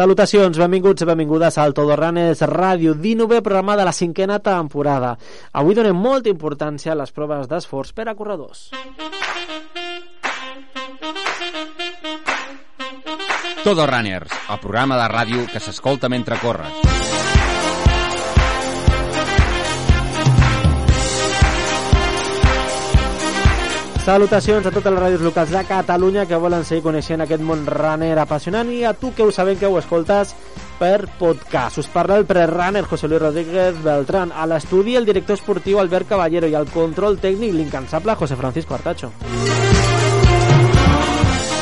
Salutacions, benvinguts i benvingudes al Todorranes Ràdio 19 programa de la cinquena temporada. Avui donem molta importància a les proves d'esforç per a corredors. Todo Runners, el programa de ràdio que s'escolta mentre corres. Salutacions a totes les ràdios locals de Catalunya que volen seguir coneixent aquest món runner apassionant i a tu que ho sabem que ho escoltes per podcast. Us parla el pre-runner José Luis Rodríguez Beltrán, a l'estudi el director esportiu Albert Caballero i al control tècnic l'incansable José Francisco Artacho.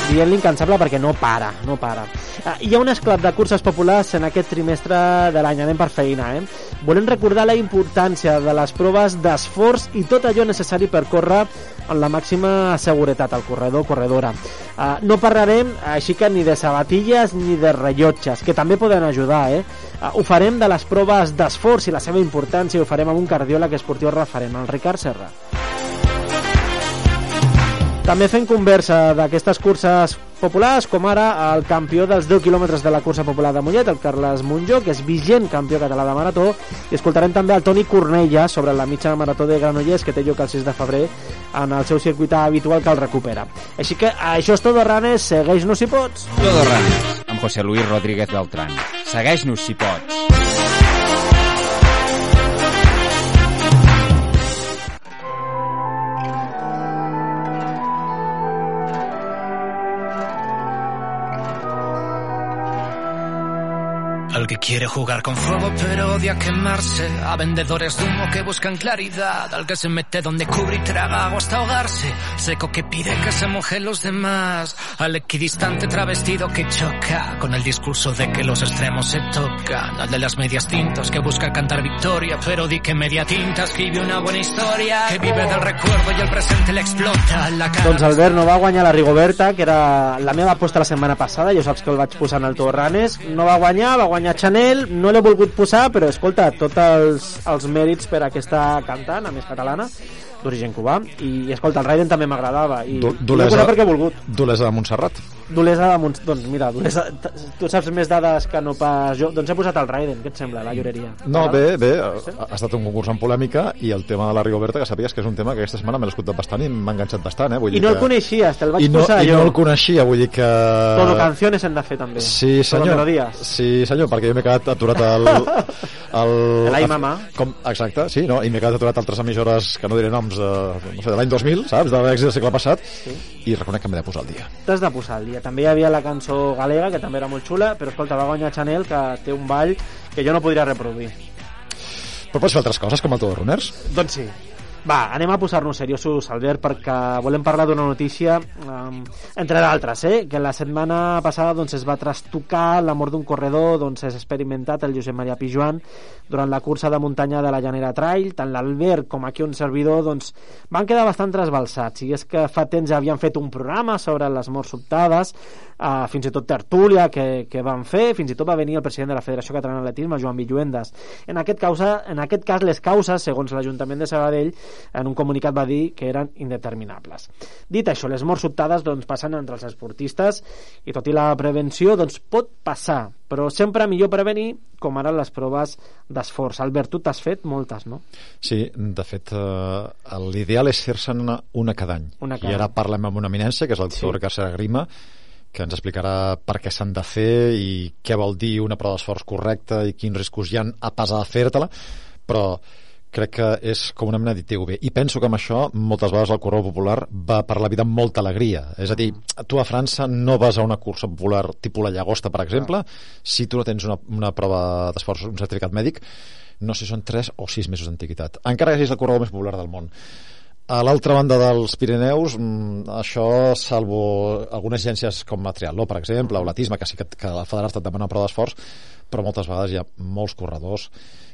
Dient l'incansable perquè no para, no para. Ah, hi ha un esclat de curses populars en aquest trimestre de l'any, anem per feina, eh? Volem recordar la importància de les proves d'esforç i tot allò necessari per córrer amb la màxima seguretat al corredor o corredora. Uh, no parlarem així que ni de sabatilles ni de rellotges, que també poden ajudar, eh? Uh, ho farem de les proves d'esforç i la seva importància ho farem amb un cardiòleg esportiu referent, el Ricard Serra. També fem conversa d'aquestes curses populars, com ara el campió dels 10 quilòmetres de la cursa popular de Mollet, el Carles Monjó, que és vigent campió català de marató, i escoltarem també el Toni Cornella sobre la mitja marató de Granollers, que té lloc el 6 de febrer en el seu circuit habitual que el recupera. Així que això és tot, Ranes, segueix-nos si pots. Todo Runners, amb José Luis Rodríguez Beltrán. Segueix-nos si pots. Que quiere jugar con fuego pero odia quemarse. A vendedores de humo que buscan claridad. Al que se mete donde cubre y traga agua hasta ahogarse. Seco que pide que se mojen los demás. Al equidistante travestido que choca Con el discurso de que los extremos se tocan. Al de las medias tintas que busca cantar victoria Pero di que media tinta escribe una buena historia. Que vive del recuerdo y el presente le explota la cara. Doncs Albert no va guanyar la Rigoberta, que era la meva aposta la setmana passada, ja saps que el vaig posar en el Torranes, no va guanyar, va guanyar Chanel, no l'he volgut posar, però escolta, tots els, els mèrits per aquesta cantant, a més catalana, d'origen cubà, i, i escolta, el Raiden també m'agradava, i, Dolesa- posat perquè he volgut. Dolesa de Montserrat. Dolesa de Mont... Doncs mira, Dolesa, tu saps més dades que no pas jo, doncs he posat el Raiden, què et sembla, la lloreria? No, bé, bé, ha, estat un concurs en polèmica i el tema de la Rigoberta, que sabies que és un tema que aquesta setmana me l'he escoltat bastant i m'ha enganxat bastant, eh? Vull I dir no el que... coneixies, te'l vaig I no, posar I jo. no el coneixia, vull dir que... Todo canciones hem de fer també. Sí, Todo senyor. Sí, senyor, perquè jo m'he quedat aturat al... al L'Ai Mamà. Com, exacte, sí, no? I m'he quedat aturat altres emissores que no diré noms de, no sé, de l'any 2000, saps? De l'èxit del segle passat. Sí. I reconec que m'he de posar al dia. T'has de posar al dia. També hi havia la cançó galega, que també era molt xula, però escolta, va guanyar Chanel, que té un ball que jo no podria reproduir. Però pots fer altres coses, com el Todo Runners? Doncs sí. Va, anem a posar-nos seriosos, Albert, perquè volem parlar d'una notícia, um, entre d'altres, eh? que la setmana passada doncs, es va trastocar la mort d'un corredor, doncs és experimentat el Josep Maria Pijuan durant la cursa de muntanya de la Llanera Trail, tant l'Albert com aquí un servidor doncs, van quedar bastant trasbalsats, i és que fa temps havien fet un programa sobre les morts sobtades, uh, fins i tot tertúlia que, que van fer, fins i tot va venir el president de la Federació Catalana d'Atletisme, Joan Villuendas. En aquest, causa, en aquest cas, les causes, segons l'Ajuntament de Sabadell, en un comunicat va dir que eren indeterminables. Dit això, les morts sobtades doncs, passen entre els esportistes i tot i la prevenció doncs, pot passar, però sempre millor prevenir com ara les proves d'esforç. Albert, tu t'has fet moltes, no? Sí, de fet, eh, l'ideal és fer-se'n una, una cada any. Una cada I ara any. parlem amb una eminència, que és el doctor Sí. Ricard Grima, que ens explicarà per què s'han de fer i què vol dir una prova d'esforç correcta i quins riscos hi ha a pesar de fer-te-la, però crec que és com una mena d'ITV. I penso que amb això, moltes vegades el correu popular va per la vida amb molta alegria. És a dir, tu a França no vas a una cursa popular tipus la Llagosta, per exemple, si tu no tens una, una prova d'esforç, un certificat mèdic, no sé si són 3 o 6 mesos d'antiguitat. Encara que siguis el corredor més popular del món. A l'altra banda dels Pirineus, mm, això, salvo algunes agències com Materialó, per exemple, o l'Atisme, que sí que, que la Federat et demana prova d'esforç, però moltes vegades hi ha molts corredors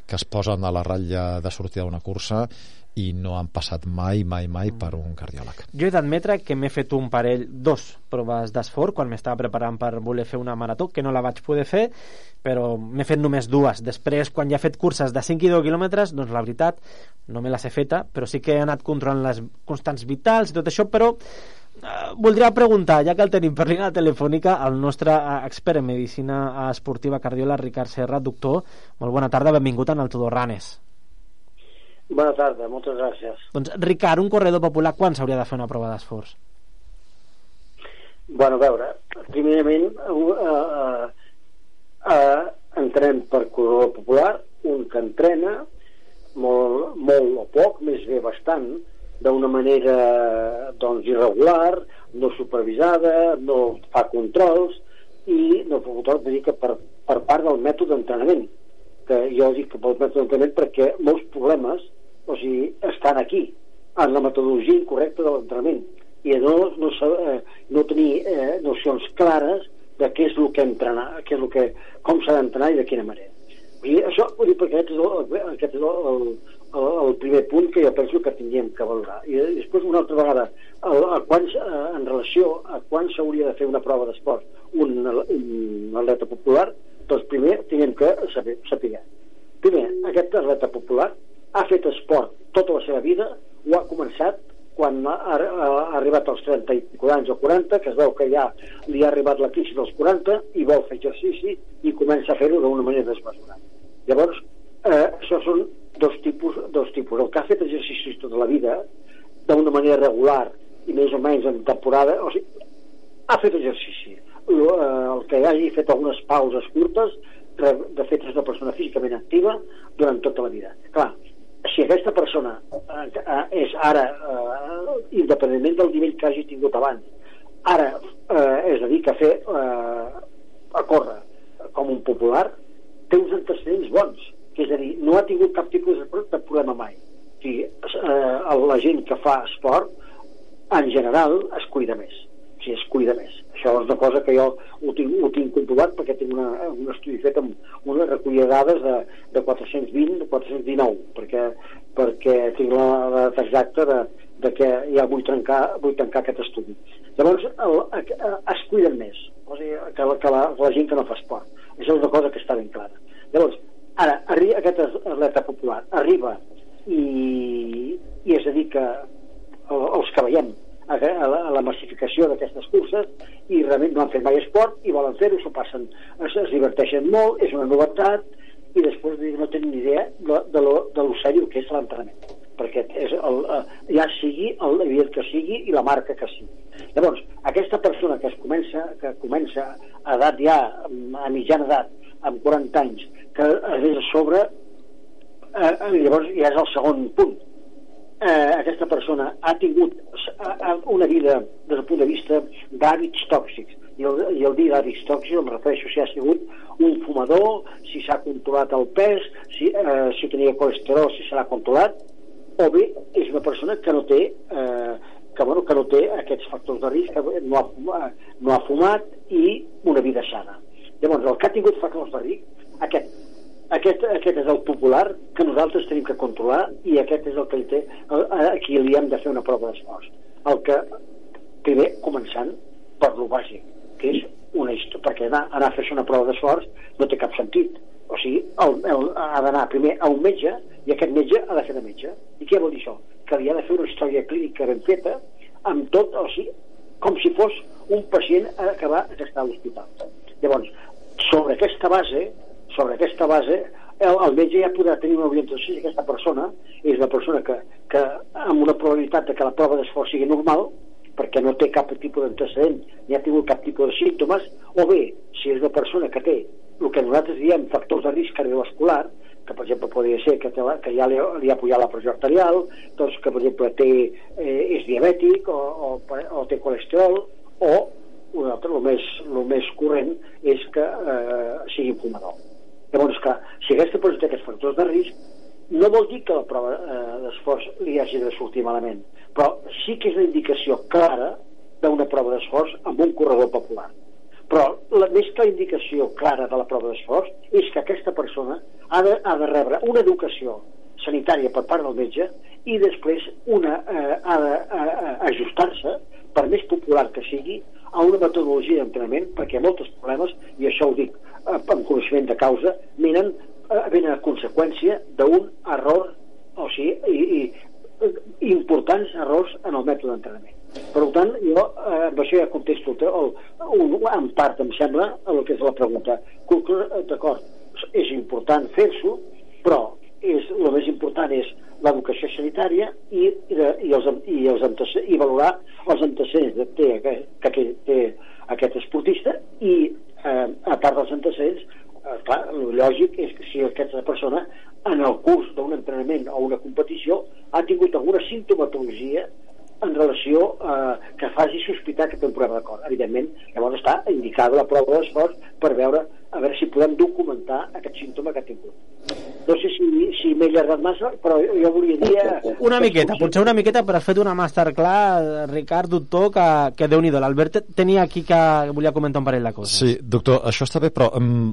que es posen a la ratlla de sortida d'una cursa i no han passat mai, mai, mai per un cardiòleg. Jo he d'admetre que m'he fet un parell, dos proves d'esforç quan m'estava preparant per voler fer una marató, que no la vaig poder fer, però m'he fet només dues. Després, quan ja he fet curses de 5 i 10 quilòmetres, doncs la veritat, no me les he feta, però sí que he anat controlant les constants vitals i tot això, però voldria preguntar, ja que el tenim per línia telefònica, al nostre uh, expert en medicina esportiva cardiola, Ricard Serra, doctor. Molt bona tarda, benvingut en el Tudor Ranes. Bona tarda, moltes gràcies. Doncs, Ricard, un corredor popular, quan s'hauria de fer una prova d'esforç? Bueno, a veure, primerament uh, uh, uh, entrem per corredor popular, un que entrena molt, molt o poc, més bé bastant, d'una manera doncs, irregular, no supervisada, no fa controls i no fa controls dir que per, per part del mètode d'entrenament que jo dic que pel mètode d'entrenament perquè molts problemes o sigui, estan aquí en la metodologia incorrecta de l'entrenament i no, no, eh, no tenir eh, nocions clares de què és el que entrenar, què és el que, com s'ha d'entrenar i de quina manera. I això, vull dir, perquè aquest és el, aquest és el, el, el primer punt que jo penso que tindríem que valorar. I després, una altra vegada, a, a quants, a, en relació a quan s'hauria de fer una prova d'esport un, un atleta popular, doncs primer tenim que saber, saber. Primer, aquest atleta popular ha fet esport tota la seva vida, ho ha començat quan ha, ha, ha arribat als 30 i anys o 40, que es veu que ja li ha arribat la crisi dels 40 i vol fer exercici i comença a fer-ho d'una manera desmesurada. Llavors, eh, això són dos tipus, dos tipus. El que ha fet exercicis tota la vida, d'una manera regular i més o menys en temporada, o sigui, ha fet exercici. El, eh, el que hagi fet algunes pauses curtes, de fet és una persona físicament activa durant tota la vida. Clar, si aquesta persona eh, és ara, eh, independentment del nivell que hagi tingut abans, ara eh, es dedica a fer eh, a córrer com un popular, té uns antecedents bons és a dir, no ha tingut cap tipus de problema mai. O sigui, eh, la gent que fa esport, en general, es cuida més. O sigui, es cuida més. Això és una cosa que jo ho tinc, ho tinc comprovat perquè tinc una, un estudi fet amb una recollida de dades de, de 420 419, perquè, perquè tinc la data exacta de, de que ja vull trencar, vull tancar aquest estudi. Llavors, el, el, es cuiden més o sigui, que, la, que la, la gent que no fa esport. Això és una cosa que està ben clara. Llavors, Ara, arriba, aquest atleta popular arriba i, i es dedica als que veiem a, a, la, a la massificació d'aquestes curses i realment no han fet mai esport i volen fer-ho, s'ho passen, es, es diverteixen molt, és una novetat i després no tenen ni idea de, de, lo, de lo sèrio que és l'entrenament perquè és el, eh, ja sigui el evident que sigui i la marca que sigui. Llavors, aquesta persona que es comença, que comença a edat ja, a mitjana edat, amb 40 anys, que és a sobre, eh, eh, llavors ja és el segon punt. Eh, aquesta persona ha tingut una vida des del punt de vista d'hàbits tòxics i el, i el dir d'hàbits tòxics em refereixo si ha sigut un fumador, si s'ha controlat el pes, si, eh, si tenia colesterol, si se l'ha controlat, o bé és una persona que no té eh, que, bueno, que no té aquests factors de risc, que no ha, no ha fumat i una vida sana. Llavors, el que ha tingut de risc, aquest, aquest, aquest és el popular que nosaltres tenim que controlar i aquest és el que li té, a qui li hem de fer una prova d'esforç. El que, primer, començant per lo bàsic, que és una història, perquè anar, anar a fer una prova d'esforç no té cap sentit. O sigui, el, el, ha d'anar primer a un metge i aquest metge ha de fer de metge. I què vol dir això? Que li ha de fer una història clínica ben feta amb tot, o sigui, com si fos un pacient a estar a l'hospital. Llavors, sobre aquesta base, sobre aquesta base, el, el metge ja podrà tenir una orientació si aquesta persona és una persona que, que amb una probabilitat de que la prova d'esforç sigui normal, perquè no té cap tipus d'antecedent ni ha tingut cap tipus de símptomes, o bé, si és una persona que té el que nosaltres diem factors de risc cardiovascular, que per exemple podria ser que, té, que ja li, li ha pujat la pressió arterial, doncs que per exemple té, eh, és diabètic o, o, o té colesterol, o un altre, el més, el més corrent és que eh, sigui fumador. Llavors, clar, si aquesta persona té aquests factors de risc, no vol dir que la prova eh, d'esforç li hagi de sortir malament, però sí que és una indicació clara d'una prova d'esforç amb un corredor popular. Però la, més que la indicació clara de la prova d'esforç és que aquesta persona ha de, ha de rebre una educació sanitària per part del metge i després una, eh, ha d'ajustar-se, per més popular que sigui, a una metodologia d'entrenament perquè molts problemes, i això ho dic eh, amb coneixement de causa, venen, eh, venen a conseqüència d'un error, o sigui, i, i, importants errors en el mètode d'entrenament. Per tant, jo això ja contesto el, un, en part, em sembla, el que és la pregunta. D'acord, és important fer-s'ho, però és, el més important és l'educació sanitària i, i, i, els, i, els i valorar els antecedents que té, que, que té aquest esportista i eh, a part dels antecedents eh, clar, el lògic és que si aquesta persona en el curs d'un entrenament o una competició ha tingut alguna sintomatologia en relació a eh, que faci sospitar que té un problema de cor. Evidentment, llavors està indicada la prova d'esforç per veure a veure si podem documentar aquest símptoma que ha tingut. No sé si, si m'he allargat massa, però jo volia dir... Eh, una miqueta, potser una miqueta, però has fet una masterclass, Ricard, doctor, que, que déu-n'hi-do. L'Albert tenia aquí que volia comentar un parell de coses. Sí, doctor, això està bé, però um,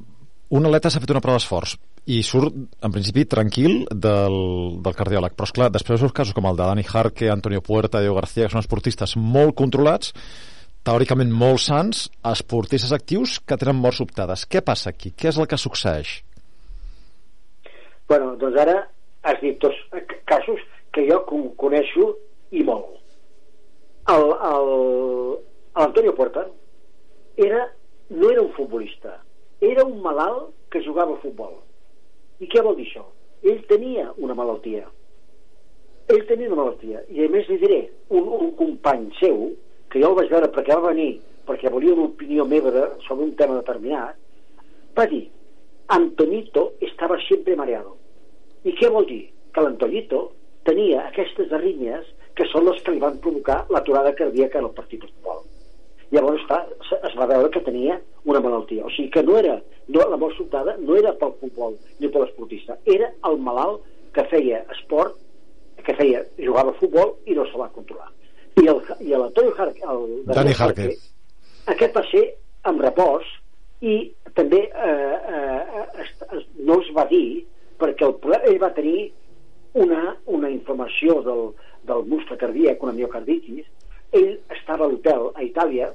un atleta s'ha fet una prova d'esforç i surt, en principi, tranquil del, del cardiòleg. Però, esclar, després veus casos com el de Dani Jarque, Antonio Puerta, Diego García, que són esportistes molt controlats, teòricament molt sants, esportistes actius que tenen morts sobtades. Què passa aquí? Què és el que succeeix? Bueno, doncs ara has dit tots casos que jo coneixo i molt. L'Antonio Puerta era, no era un futbolista, era un malalt que jugava a futbol. I què vol dir això? Ell tenia una malaltia. Ell tenia una malaltia. I a més li diré, un, un company seu, que jo el vaig veure perquè va venir, perquè volia una opinió meva sobre un tema determinat, va dir, Antonito estava sempre mareado. I què vol dir? Que l'Antonito tenia aquestes arrítmies que són les que li van provocar l'aturada cardíaca en el partit de futbol. Llavors, clar, es va veure que tenia una malaltia. O sigui que no era, no, la mort sobtada no era pel futbol ni per l'esportista, era el malalt que feia esport, que feia, jugava a futbol i no se va controlar. I el, i l'Antonio Jarque, el Dani Jarque, aquest va ser amb repòs i també eh, eh, es, es, no es va dir perquè el, ell va tenir una, una informació del, del muscle cardíac, una miocarditis, ell estava a l'hotel a Itàlia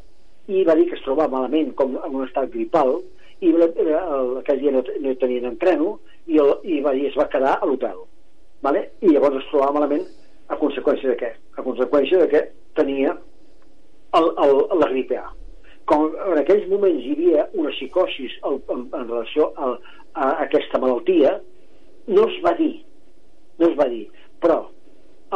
i va dir que es trobava malament com en un estat gripal i el, el, aquell dia no, no tenien entreno i, el, i va dir es va quedar a l'hotel vale? i llavors es trobava malament a conseqüència de què? a conseqüència de que tenia el, el, la gripe A com en aquells moments hi havia una psicosis en, en, relació a, a aquesta malaltia no es va dir no es va dir però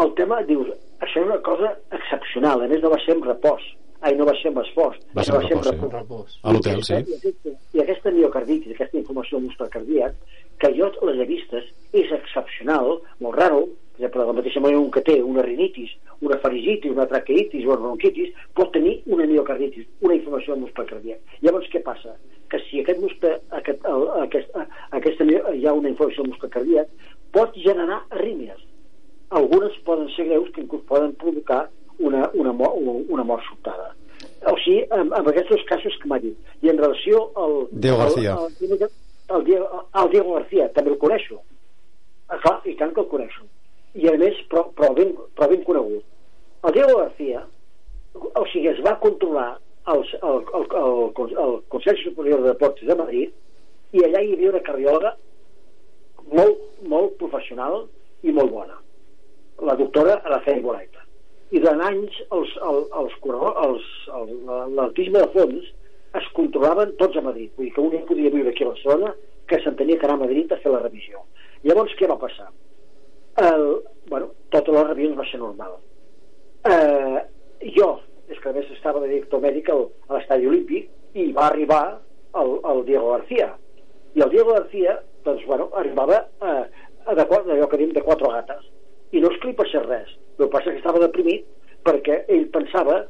el tema dius això és una cosa excepcional, a més no va ser amb repòs ai, no va ser amb esforç va ser amb repòs, sí. repòs. a l'hotel, sí i aquesta, i aquesta miocarditis, aquesta informació muscle cardíac que jo les he vistes és excepcional, molt raro per exemple, de la mateixa manera un que té una rinitis una faringitis, una traqueitis o una bronquitis pot tenir una miocarditis una informació del muscle cardíac llavors què passa? que si aquest muscle aquest, el, aquest, aquesta, hi ha una informació del muscle cardíac pot generar arrítmies algunes poden ser greus que inclús poden provocar una, una, mort, una mort sobtada. O sigui, amb, amb aquests dos casos que m'ha dit. I en relació al... Diego García. Al, al, al, al Diego García, també el coneixo. Ah, clar, i tant que el coneixo. Més, però, però, ben, però ben conegut. El Diego García, o sigui, es va controlar els, el, el, el, el, el Consell Superior de Deportes de Madrid i allà hi havia una cardiòloga molt, molt professional i molt bona la doctora Araceli Boraita. I durant anys els, els, els, els, l'autisme de fons es controlaven tots a Madrid. Vull dir que un podia viure aquí a Barcelona que s'entenia que anar a Madrid a fer la revisió. Llavors, què va passar? El, bueno, totes les revisions va ser normal. Eh, jo, és que a més estava de director mèdic al, a l'estadi olímpic i va arribar el, el Diego García. I el Diego García, doncs, bueno, arribava eh, a de, allò que diem de quatre gates i no és que li passés res el que passa que estava deprimit perquè ell pensava,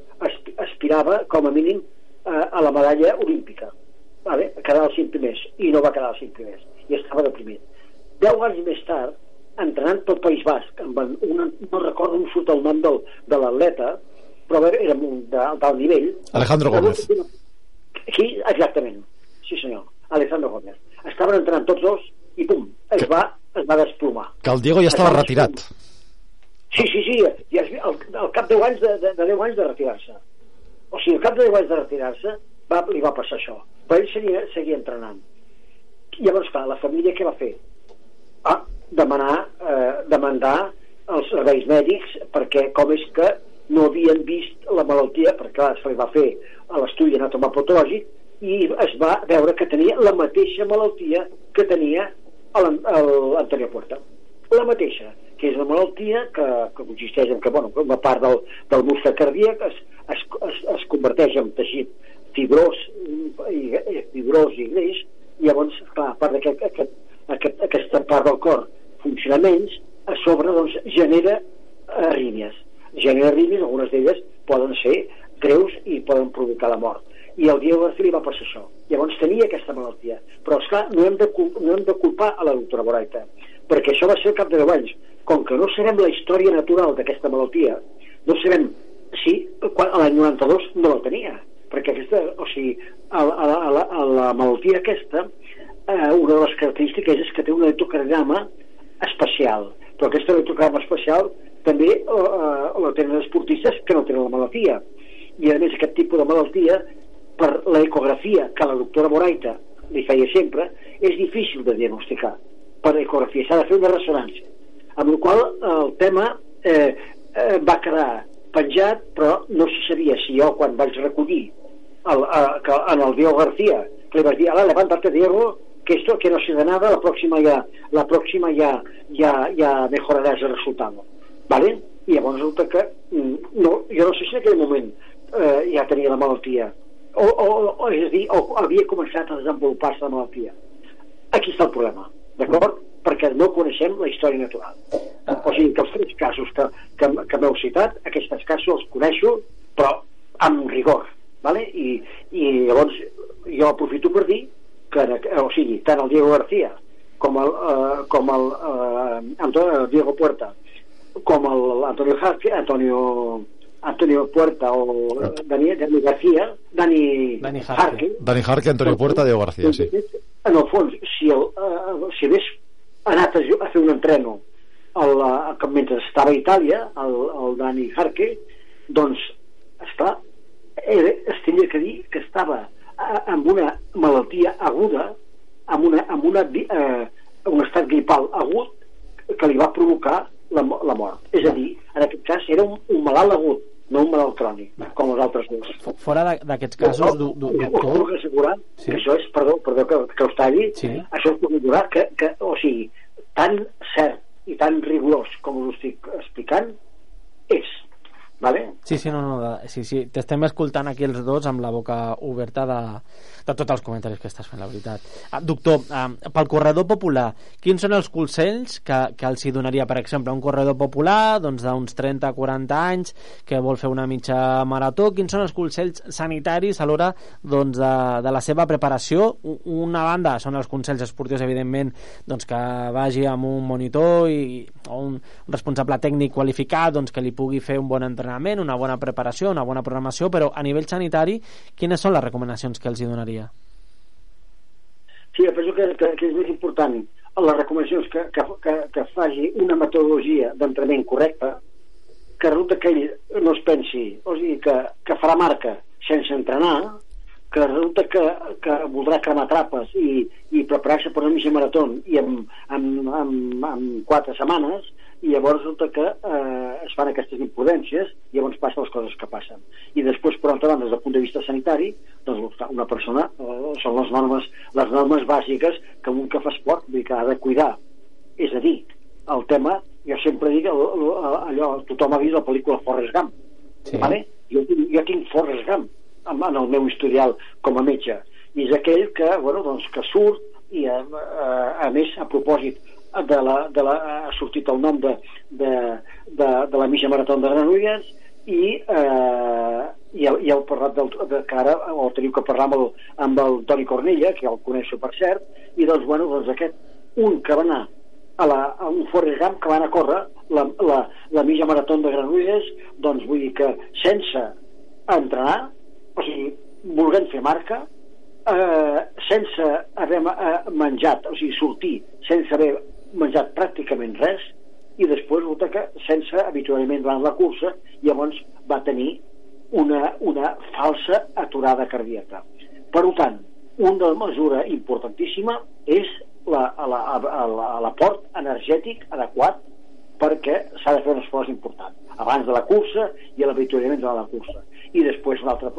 aspirava com a mínim a, a la medalla olímpica vale? a quedar als cinc primers i no va quedar als cinc primers i estava deprimit deu anys més tard entrenant pel País Basc amb una, no recordo on surt el nom del, de l'atleta però era d'alt nivell. Alejandro Gómez. sí, exactament. Sí senyor, Alejandro Gómez. Estaven entrenant tots dos i pum, es va, es va desplomar. Que el Diego ja estava retirat. Sí, sí, sí, i al, al cap de 10 anys de, de, de 10 anys de retirar-se. O sigui, al cap de 10 anys de retirar-se va, li va passar això. Però ell seguia, seguia entrenant. I llavors, clar, la família què va fer? Ah, demanar, eh, demandar els serveis mèdics perquè com és que no havien vist la malaltia, perquè clar, se li va fer a l'estudi anatomopatològic i es va veure que tenia la mateixa malaltia que tenia l'Antonio Puerta. La mateixa, que és una malaltia que, que consisteix en que bueno, una part del, del muscle cardíac es, es, es, es converteix en teixit fibrós i, fibrós i greix i llavors, clar, a part d'aquest aquest, aquest, aquesta part del cor funciona menys, a sobre doncs, genera arrímies. Genera arrímies, algunes d'elles poden ser greus i poden provocar la mort. I el Diego García li va passar això. Llavors tenia aquesta malaltia. Però, esclar, no hem de, no hem de culpar a la doctora Boraita, perquè això va ser al cap de 10 anys. Com que no sabem la història natural d'aquesta malaltia, no sabem si l'any 92 no la tenia perquè aquesta, o sigui, a, a, a, la, a la malaltia aquesta eh, una de les característiques és que té un electrocardiograma especial. Però aquest electrocardiograma especial també eh, eh, la tenen esportistes que no tenen la malaltia. I a més aquest tipus de malaltia per l'ecografia que la doctora Moraita li feia sempre és difícil de diagnosticar. Per ecografia, s'ha de fer una ressonància. Amb el qual el tema eh, eh, va quedar penjat però no se sabia si jo quan vaig recollir al, a, que en el Diego García, que le vas dir, ala, levántate Diego, que esto que no se da nada, la próxima ya, la próxima ya, ya, ya mejorarás el resultado. ¿Vale? I llavors resulta que mm, no, jo no sé si en aquell moment eh, ja tenia la malaltia o, o, o, és a dir, o havia començat a desenvolupar-se la malaltia. Aquí està el problema, d'acord? Perquè no coneixem la història natural. O sigui, que els tres casos que, que, que m'heu citat, aquests casos els coneixo, però amb rigor, vale? I, i llavors jo aprofito per dir que, o sigui, tant el Diego García com el, eh, com el eh, Antonio, Diego Puerta com el Antonio Jarque, Antonio Antonio Puerta o Dani, Dani García Dani, Dani Jarque. Dani Jarque, Antonio Puerta, Diego García, sí. En el fons, si, el, eh, si hagués anat a, a fer un entreno el, el, mentre estava a Itàlia, el, el Dani Jarque, doncs, està era, es tenia que dir que estava amb una malaltia aguda, amb, una, amb una, eh, un estat gripal agut que li va provocar la, la mort. És a dir, en aquest cas era un, un malalt agut, no un malalt crònic, com els altres dos. Fora d'aquests casos, du, du, doctor... Puc assegurar sí. que això és, perdó, perdó que, que us talli, sí. això és puc assegurar que, que, o sigui, tan cert i tan rigorós com us estic explicant, és Vale? Sí, sí, no, no, sí, sí. t'estem escoltant aquí els dos amb la boca oberta de, de tots els comentaris que estàs fent, la veritat. Ah, doctor, ah, pel corredor popular, quins són els consells que, que els hi donaria, per exemple, un corredor popular doncs d'uns 30-40 anys que vol fer una mitja marató, quins són els consells sanitaris a l'hora doncs, de, de la seva preparació? Una banda són els consells esportius, evidentment, doncs, que vagi amb un monitor i, o un responsable tècnic qualificat doncs, que li pugui fer un bon entrenament entrenament, una bona preparació, una bona programació, però a nivell sanitari, quines són les recomanacions que els hi donaria? Sí, jo penso que, que, que és més important les recomanacions que, que, que, que faci una metodologia d'entrenament correcta, que resulta que ell no es pensi, o sigui, que, que farà marca sense entrenar, que resulta que, que voldrà cremar trapes i, i preparar-se per una mitja marató i en, en, en, en quatre setmanes i llavors resulta que eh, es fan aquestes imprudències i llavors passen les coses que passen i després per altra banda des del punt de vista sanitari doncs una persona eh, són les normes, les normes bàsiques que un que fa esport vull dir que ha de cuidar és a dir, el tema jo sempre dic allò, tothom ha vist la pel·lícula Forrest Gump sí. vale? jo, jo tinc Forrest Gump en el meu historial com a metge i és aquell que, bueno, doncs, que surt i a, a, a més a propòsit de la, de la, ha sortit el nom de, de, de, de la mitja marató de Granulles i, eh, i, el, i parlat del, de, que ara o teniu que parlar amb el, amb el Toni Cornella que el coneixo per cert i doncs, bueno, doncs aquest un que va anar a, la, a un Forrest Gump que van a córrer la, la, la mitja marató de Granulles doncs vull dir que sense entrenar o sigui, volent fer marca, eh, sense haver eh, menjat, o sigui, sortir sense haver menjat pràcticament res, i després resulta que sense habitualment durant la cursa, llavors va tenir una, una falsa aturada cardíaca. Per tant, una mesura importantíssima és l'aport la, energètic adequat perquè s'ha de fer un esforç important abans de la cursa i a l'avituallament de la cursa i després un altre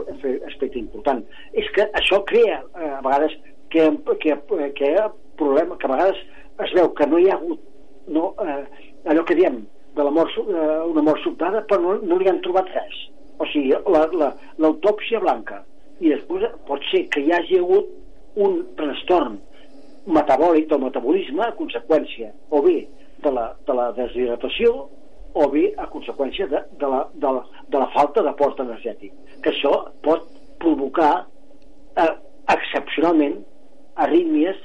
aspecte important és que això crea eh, a vegades que, que, que, problema, que a vegades es veu que no hi ha hagut no, eh, allò que diem de la mort, eh, una mort sobtada però no, no li han trobat res. O sigui, l'autòpsia la, la, blanca. I després pot ser que hi hagi hagut un trastorn metabòlic del metabolisme a conseqüència o bé de la, de la deshidratació o bé a conseqüència de, de, la, de, la, de la falta d'aport energètic. Que això pot provocar eh, excepcionalment arrítmies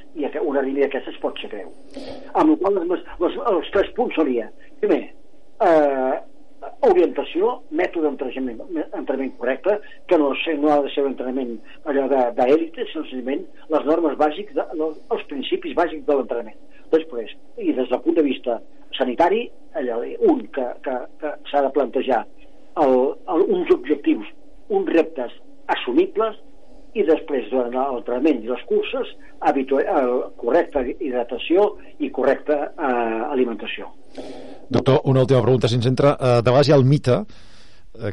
una arrítmia d'aquestes pot ser greu amb la qual les, les, els tres punts seria primer eh, orientació, mètode d'entrenament correcte, que no, no ha de ser un entrenament allò d'èlite, senzillament les normes bàsics, de, els principis bàsics de l'entrenament. Després, i des del punt de vista sanitari, allò, un, que, que, que s'ha de plantejar el, el, uns objectius, uns reptes assumibles i després durant l'entrenament i les curses correcta hidratació i correcta eh, alimentació. Doctor, una última pregunta, si ens entra. Eh, de vegades hi ha el mite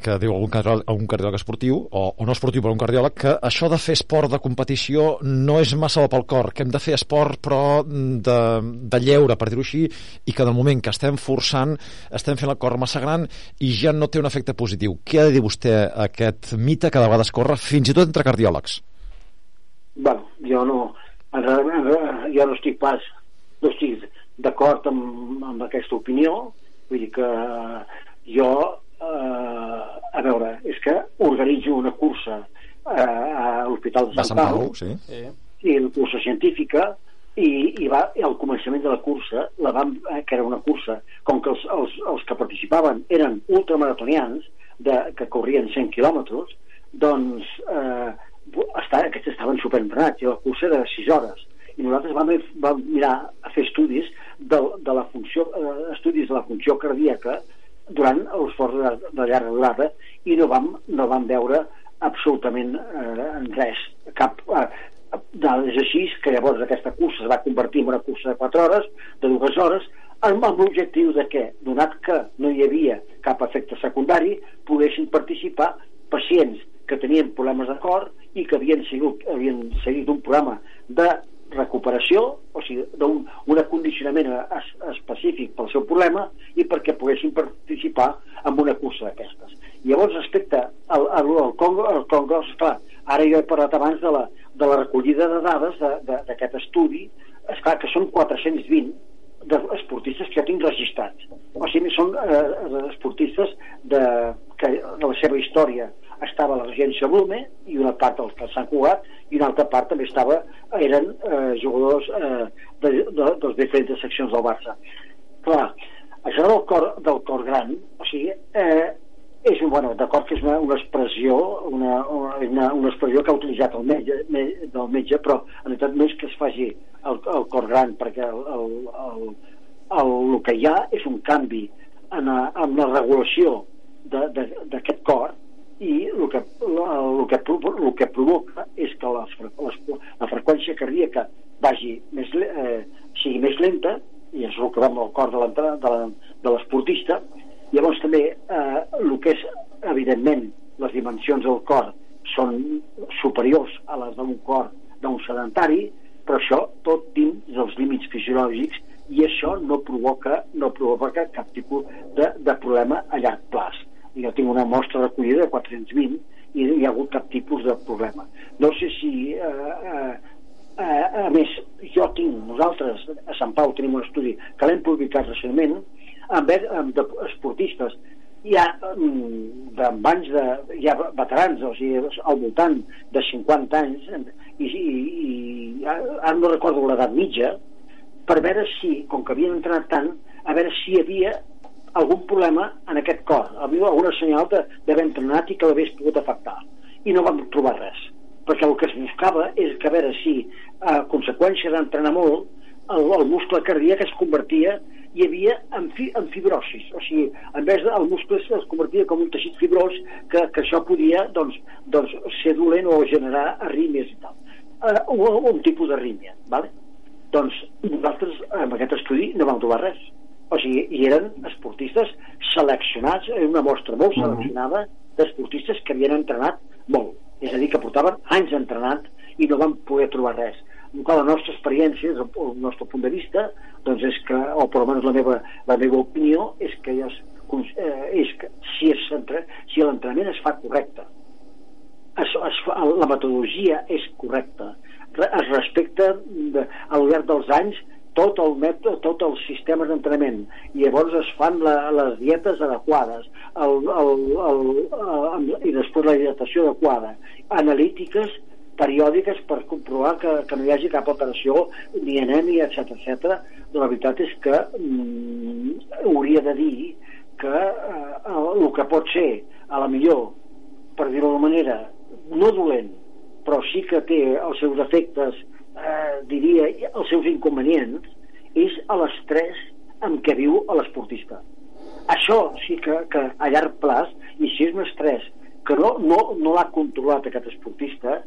que diu algun cardiòleg, algun cardiòleg esportiu o, o no esportiu però un cardiòleg que això de fer esport de competició no és massa bo pel cor, que hem de fer esport però de, de lleure, per dir-ho així i que de moment que estem forçant estem fent el cor massa gran i ja no té un efecte positiu. Què ha de dir vostè aquest mite que de vegades corre fins i tot entre cardiòlegs? Bueno, jo no jo no estic pas no estic d'acord amb, amb aquesta opinió vull dir que jo eh, a veure, és que organitzo una cursa eh, a l'Hospital de, de Sant, Pau, Pau. sí. i la cursa científica i, i va, al començament de la cursa la vam, eh, que era una cursa com que els, els, els que participaven eren ultramaratonians de, que corrien 100 quilòmetres doncs eh, està, aquests estaven superentrenats i la cursa era de 6 hores. I nosaltres vam, vam mirar a fer estudis de, de la funció, eh, estudis de la funció cardíaca durant l'esforç de, de llarga durada i no vam, no vam veure absolutament eh, res cap eh, dades així que llavors aquesta cursa es va convertir en una cursa de 4 hores, de dues hores amb, amb l'objectiu de que, donat que no hi havia cap efecte secundari, poguessin participar pacients que tenien problemes de cor i que havien, sigut, havien seguit un programa de recuperació, o sigui, d'un un acondicionament es, específic pel seu problema i perquè poguessin participar en una cursa d'aquestes. Llavors, respecte al, al, al Congo, al Congo, esclar, ara jo he parlat abans de la, de la recollida de dades d'aquest estudi, esclar que són 420 esportistes que jo tinc registrats. O sigui, són eh, esportistes de, que de la seva història estava la regència Blume i una part dels que s'han jugat i una altra part també estava eren eh, jugadors eh, de, de, de les diferents seccions del Barça. Clar, això del cor, del cor gran o sigui, eh, és bueno, d'acord que és una, una expressió una, una, una expressió que ha utilitzat el metge, me, del metge però en realitat no és que es faci el, el cor gran perquè el, el, el, el, el que hi ha és un canvi en, a, en la regulació d'aquest cor i el que, el que, el que provoca és que les, les, la freqüència cardíaca vagi més, eh, sigui més lenta i és el que va amb el cor de l'esportista. Llavors també eh, el que és evidentment les dimensions del cor són superiors a les d'un cor d'un sedentari però això tot dins dels límits fisiològics i això no provoca, no provoca cap tipus de, de problema a llarg plaç jo tinc una mostra recollida de 420 i no hi ha hagut cap tipus de problema. No sé si... Eh, eh, eh, a més, jo tinc, nosaltres a Sant Pau tenim un estudi que l'hem publicat recentment amb, amb de, esportistes hi ha mm, amb anys de, hi ha veterans o sigui, al voltant de 50 anys i, i, i ara no recordo l'edat mitja per veure si, com que havien entrenat tant a veure si hi havia algun problema en aquest cor, havia alguna senyal d'haver entrenat i que l'hagués pogut afectar. I no vam trobar res, perquè el que es buscava és que a veure si, a conseqüència d'entrenar molt, el, el muscle cardíac es convertia hi havia en, fi, en fibrosis, o sigui, en vez del muscle es convertia com un teixit fibrós que, que això podia doncs, doncs, ser dolent o generar arrítmies i tal. Uh, un, un tipus d'arrítmia, ¿vale? doncs nosaltres amb aquest estudi no vam trobar res o sigui, i eren esportistes seleccionats, una mostra molt seleccionada d'esportistes que havien entrenat molt, és a dir, que portaven anys entrenant i no van poder trobar res. Clar, la nostra experiència, des del nostre punt de vista, doncs és que, o per almenys la meva, la meva opinió, és que, es, eh, és que si, es, si l'entrenament es fa correcte, es, es fa, la metodologia és correcta, es respecta de, al llarg dels anys tot el mètode, tot els sistemes d'entrenament. I llavors es fan la, les dietes adequades el, el, el, el, i després la hidratació adequada. Analítiques periòdiques per comprovar que, que no hi hagi cap alteració ni anèmia, etc etc. la veritat és que mm, hauria de dir que eh, el que pot ser a la millor per dir-ho d'alguna manera no dolent però sí que té els seus efectes eh, diria, els seus inconvenients és l'estrès amb què viu l'esportista. Això sí que, que a llarg plaç, i si és un estrès que no, no, no l'ha controlat aquest esportista,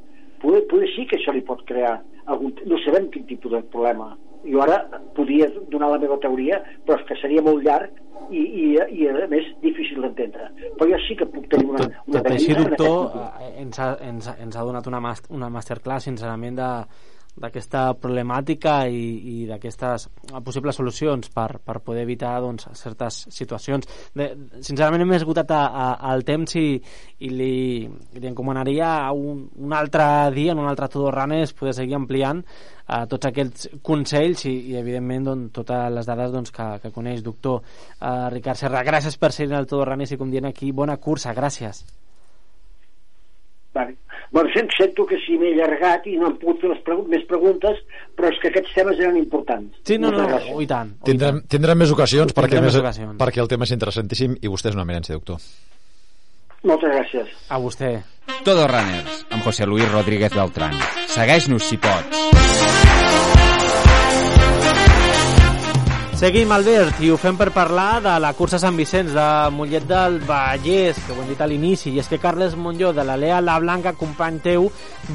poder, poder sí que això li pot crear algun... No sabem quin tipus de problema. Jo ara podria donar la meva teoria, però és que seria molt llarg i, i, i a més difícil d'entendre però jo sí que puc tenir una, una tot, tot així doctor ens ha, ens, ens ha donat una, una masterclass sincerament de, d'aquesta problemàtica i, i d'aquestes possibles solucions per, per poder evitar doncs, certes situacions. De, sincerament hem esgotat a, a, el temps i, i li, li encomanaria un, un altre dia, en un altre Tudorranes, poder seguir ampliant eh, tots aquests consells i, i evidentment doncs, totes les dades doncs, que, que coneix doctor eh, Ricard Serra. Gràcies per ser en el Tudorranes i com dient aquí, bona cursa, gràcies. Vale. Bueno, sento que si m'he allargat i no hem pogut fer les pregu més preguntes, però és que aquests temes eren importants. Sí, no, no, no, oh, i tant. Tindrem, tindrem més ocasions perquè, més més, ocasions. perquè el tema és interessantíssim i vostè és una eminència, doctor. Moltes gràcies. A vostè. Todo Runners, amb José Luis Rodríguez Beltrán. Segueix-nos si pots. Seguim, Albert, i ho fem per parlar de la cursa Sant Vicenç de Mollet del Vallès, que ho hem dit a l'inici, i és que Carles Monlló, de la Lea La Blanca, company teu,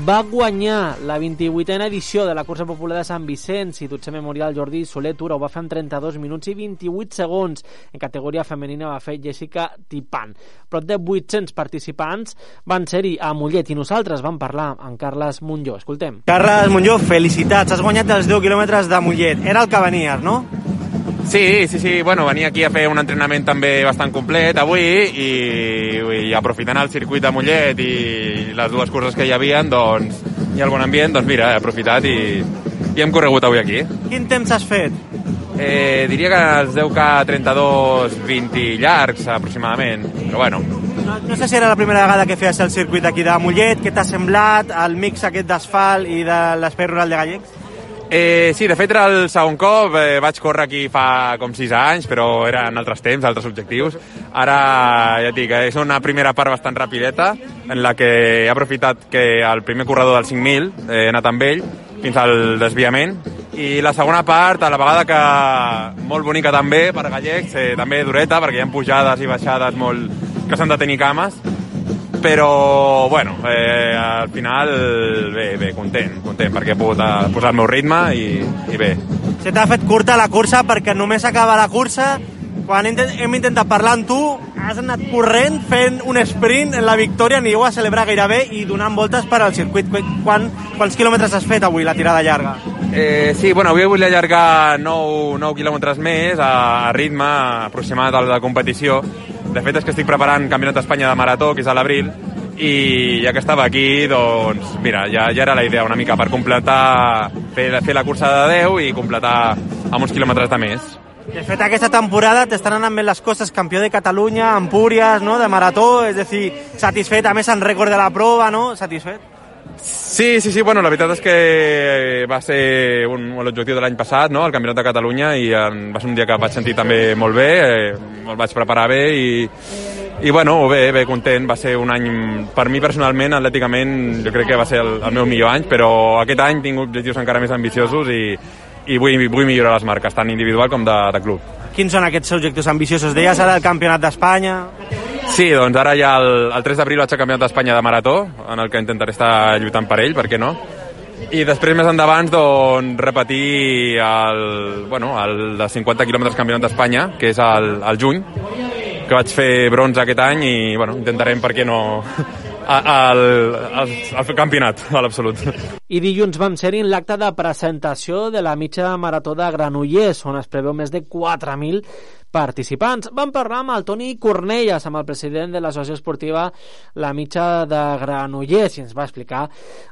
va guanyar la 28a edició de la cursa popular de Sant Vicenç i dotze memorial Jordi Soler Tura, ho va fer en 32 minuts i 28 segons. En categoria femenina va fer Jessica Tipan. Prop de 800 participants van ser-hi a Mollet i nosaltres vam parlar amb Carles Monlló. Escoltem. Carles Monlló, felicitats, has guanyat els 10 quilòmetres de Mollet. Era el que venies, no? Sí, sí, sí, bueno, venia aquí a fer un entrenament també bastant complet avui i, i aprofitant el circuit de Mollet i les dues curses que hi havia, doncs, i el bon ambient, doncs mira, he aprofitat i, i hem corregut avui aquí. Quin temps has fet? Eh, diria que es deu que 32-20 llargs, aproximadament, però bueno. No, no sé si era la primera vegada que feies el circuit aquí de Mollet, què t'ha semblat, el mix aquest d'asfalt i de l'espai rural de Gallecs? Eh, sí, de fet era el segon cop, eh, vaig córrer aquí fa com 6 anys, però eren altres temps, altres objectius. Ara, ja et dic, és una primera part bastant rapideta, en la que he aprofitat que el primer corredor del 5.000 eh, he anat amb ell fins al desviament, i la segona part, a la vegada que molt bonica també per gallecs, eh, també dureta, perquè hi ha pujades i baixades molt que s'han de tenir cames, però bueno, eh, al final bé, bé, content, content perquè he pogut eh, posar el meu ritme i, i bé. Se t'ha fet curta la cursa perquè només acaba la cursa quan hem intentat parlar amb tu has anat corrent fent un sprint en la victòria, ningú a celebrar gairebé i donant voltes per al circuit. Quan, quants quilòmetres has fet avui la tirada llarga? Eh, sí, bueno, avui vull allargar 9, 9 quilòmetres més a, a ritme aproximat de la competició de fet, és que estic preparant Campionat d'Espanya de Marató, que és a l'abril, i ja que estava aquí, doncs, mira, ja, ja era la idea una mica per completar, fer, fer la cursa de 10 i completar amb uns quilòmetres de més. De fet, aquesta temporada t'estan anant bé les coses, campió de Catalunya, Empúries, no?, de marató, és a dir, satisfet, a més en rècord de la prova, no?, satisfet? Sí, sí, sí, bueno, la veritat és que va ser un, l'objectiu de l'any passat, no?, el Campionat de Catalunya, i en, va ser un dia que vaig sentir també molt bé, eh, el vaig preparar bé, i, i bueno, bé, bé, content, va ser un any, per mi personalment, atlèticament, jo crec que va ser el, el meu millor any, però aquest any tinc objectius encara més ambiciosos i, i vull, vull millorar les marques, tant individual com de, de club. Quins són aquests objectius ambiciosos? Deies ara el Campionat d'Espanya? Sí, doncs ara ja el, el 3 d'abril vaig al Campionat d'Espanya de Marató, en el que intentaré estar lluitant per ell, per què no? i després més endavant doncs, repetir el, bueno, el de 50 quilòmetres campionat d'Espanya, que és al, al juny, que vaig fer bronze aquest any i bueno, intentarem, per què no, al, al, al campionat, a l'absolut. I dilluns vam ser-hi en l'acte de presentació de la mitja marató de Granollers, on es preveu més de 4.000 participants. Vam parlar amb el Toni Cornelles, amb el president de l'associació esportiva La Mitja de Granollers, i ens va explicar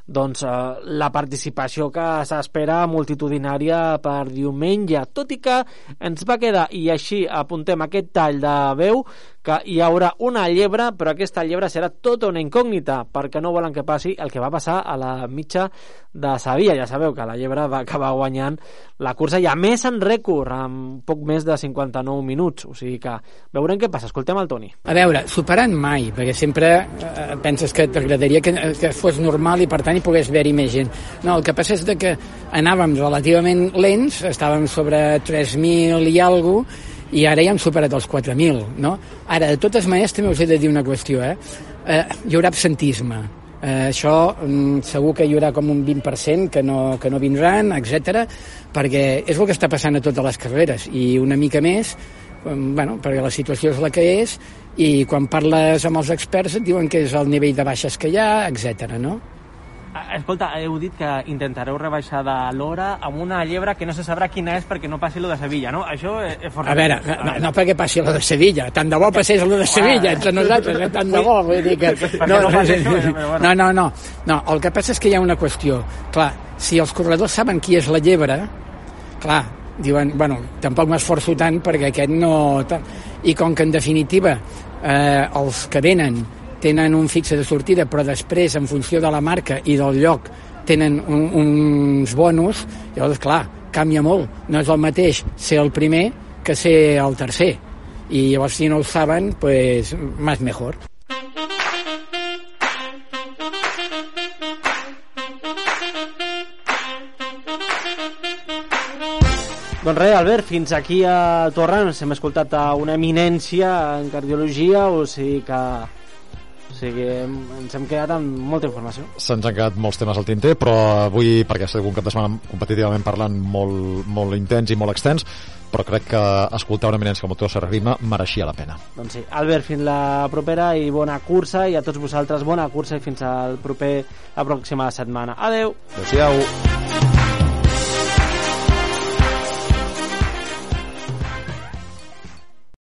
doncs, eh, la participació que s'espera multitudinària per diumenge, tot i que ens va quedar, i així apuntem aquest tall de veu, que hi haurà una llebre, però aquesta llebre serà tota una incògnita, perquè no volen que passi el que va passar a la mitja de Sevilla. Ja sabeu que la llebre va acabar guanyant la cursa i a més en rècord, amb poc més de 59 minuts. O sigui que veurem què passa. Escoltem el Toni. A veure, superant mai, perquè sempre eh, penses que t'agradaria que, que fos normal i per tant hi pogués haver-hi més gent. No, el que passa és que anàvem relativament lents, estàvem sobre 3.000 i alguna cosa, i ara ja hem superat els 4.000, no? Ara, de totes maneres, també us he de dir una qüestió, eh? eh hi haurà absentisme. Eh, això mm, segur que hi haurà com un 20% que no, que no vindran, etc perquè és el que està passant a totes les carreres i una mica més mm, bueno, perquè la situació és la que és i quan parles amb els experts et diuen que és el nivell de baixes que hi ha, etc. no? Ah, escolta, heu dit que intentareu rebaixar de l'hora amb una llebre que no se sabrà quina és perquè no passi lo de Sevilla, no? Això és força... A veure, no, no perquè passi lo de Sevilla, tant de bo passés lo de Sevilla entre nosaltres, eh? tant de bo, vull dir que... No, no, no, no, no, el que passa és que hi ha una qüestió. Clar, si els corredors saben qui és la llebre, clar, diuen, bueno, tampoc m'esforço tant perquè aquest no... I com que en definitiva eh, els que venen tenen un fixe de sortida, però després, en funció de la marca i del lloc, tenen un, uns bonus, llavors, clar, canvia molt. No és el mateix ser el primer que ser el tercer. I llavors, si no ho saben, pues, más mejor. Doncs res, Albert, fins aquí a Torrans hem escoltat una eminència en cardiologia, o sigui que sigui, hem, ens hem quedat amb molta informació. Se'ns han quedat molts temes al tinter, però avui, perquè ha sigut un cap de setmana competitivament parlant molt, molt intens i molt extens, però crec que escoltar una eminència com el Serrima mereixia la pena. Doncs sí, Albert, fins la propera i bona cursa, i a tots vosaltres bona cursa i fins al proper, la pròxima setmana. Adeu! Adéu-siau!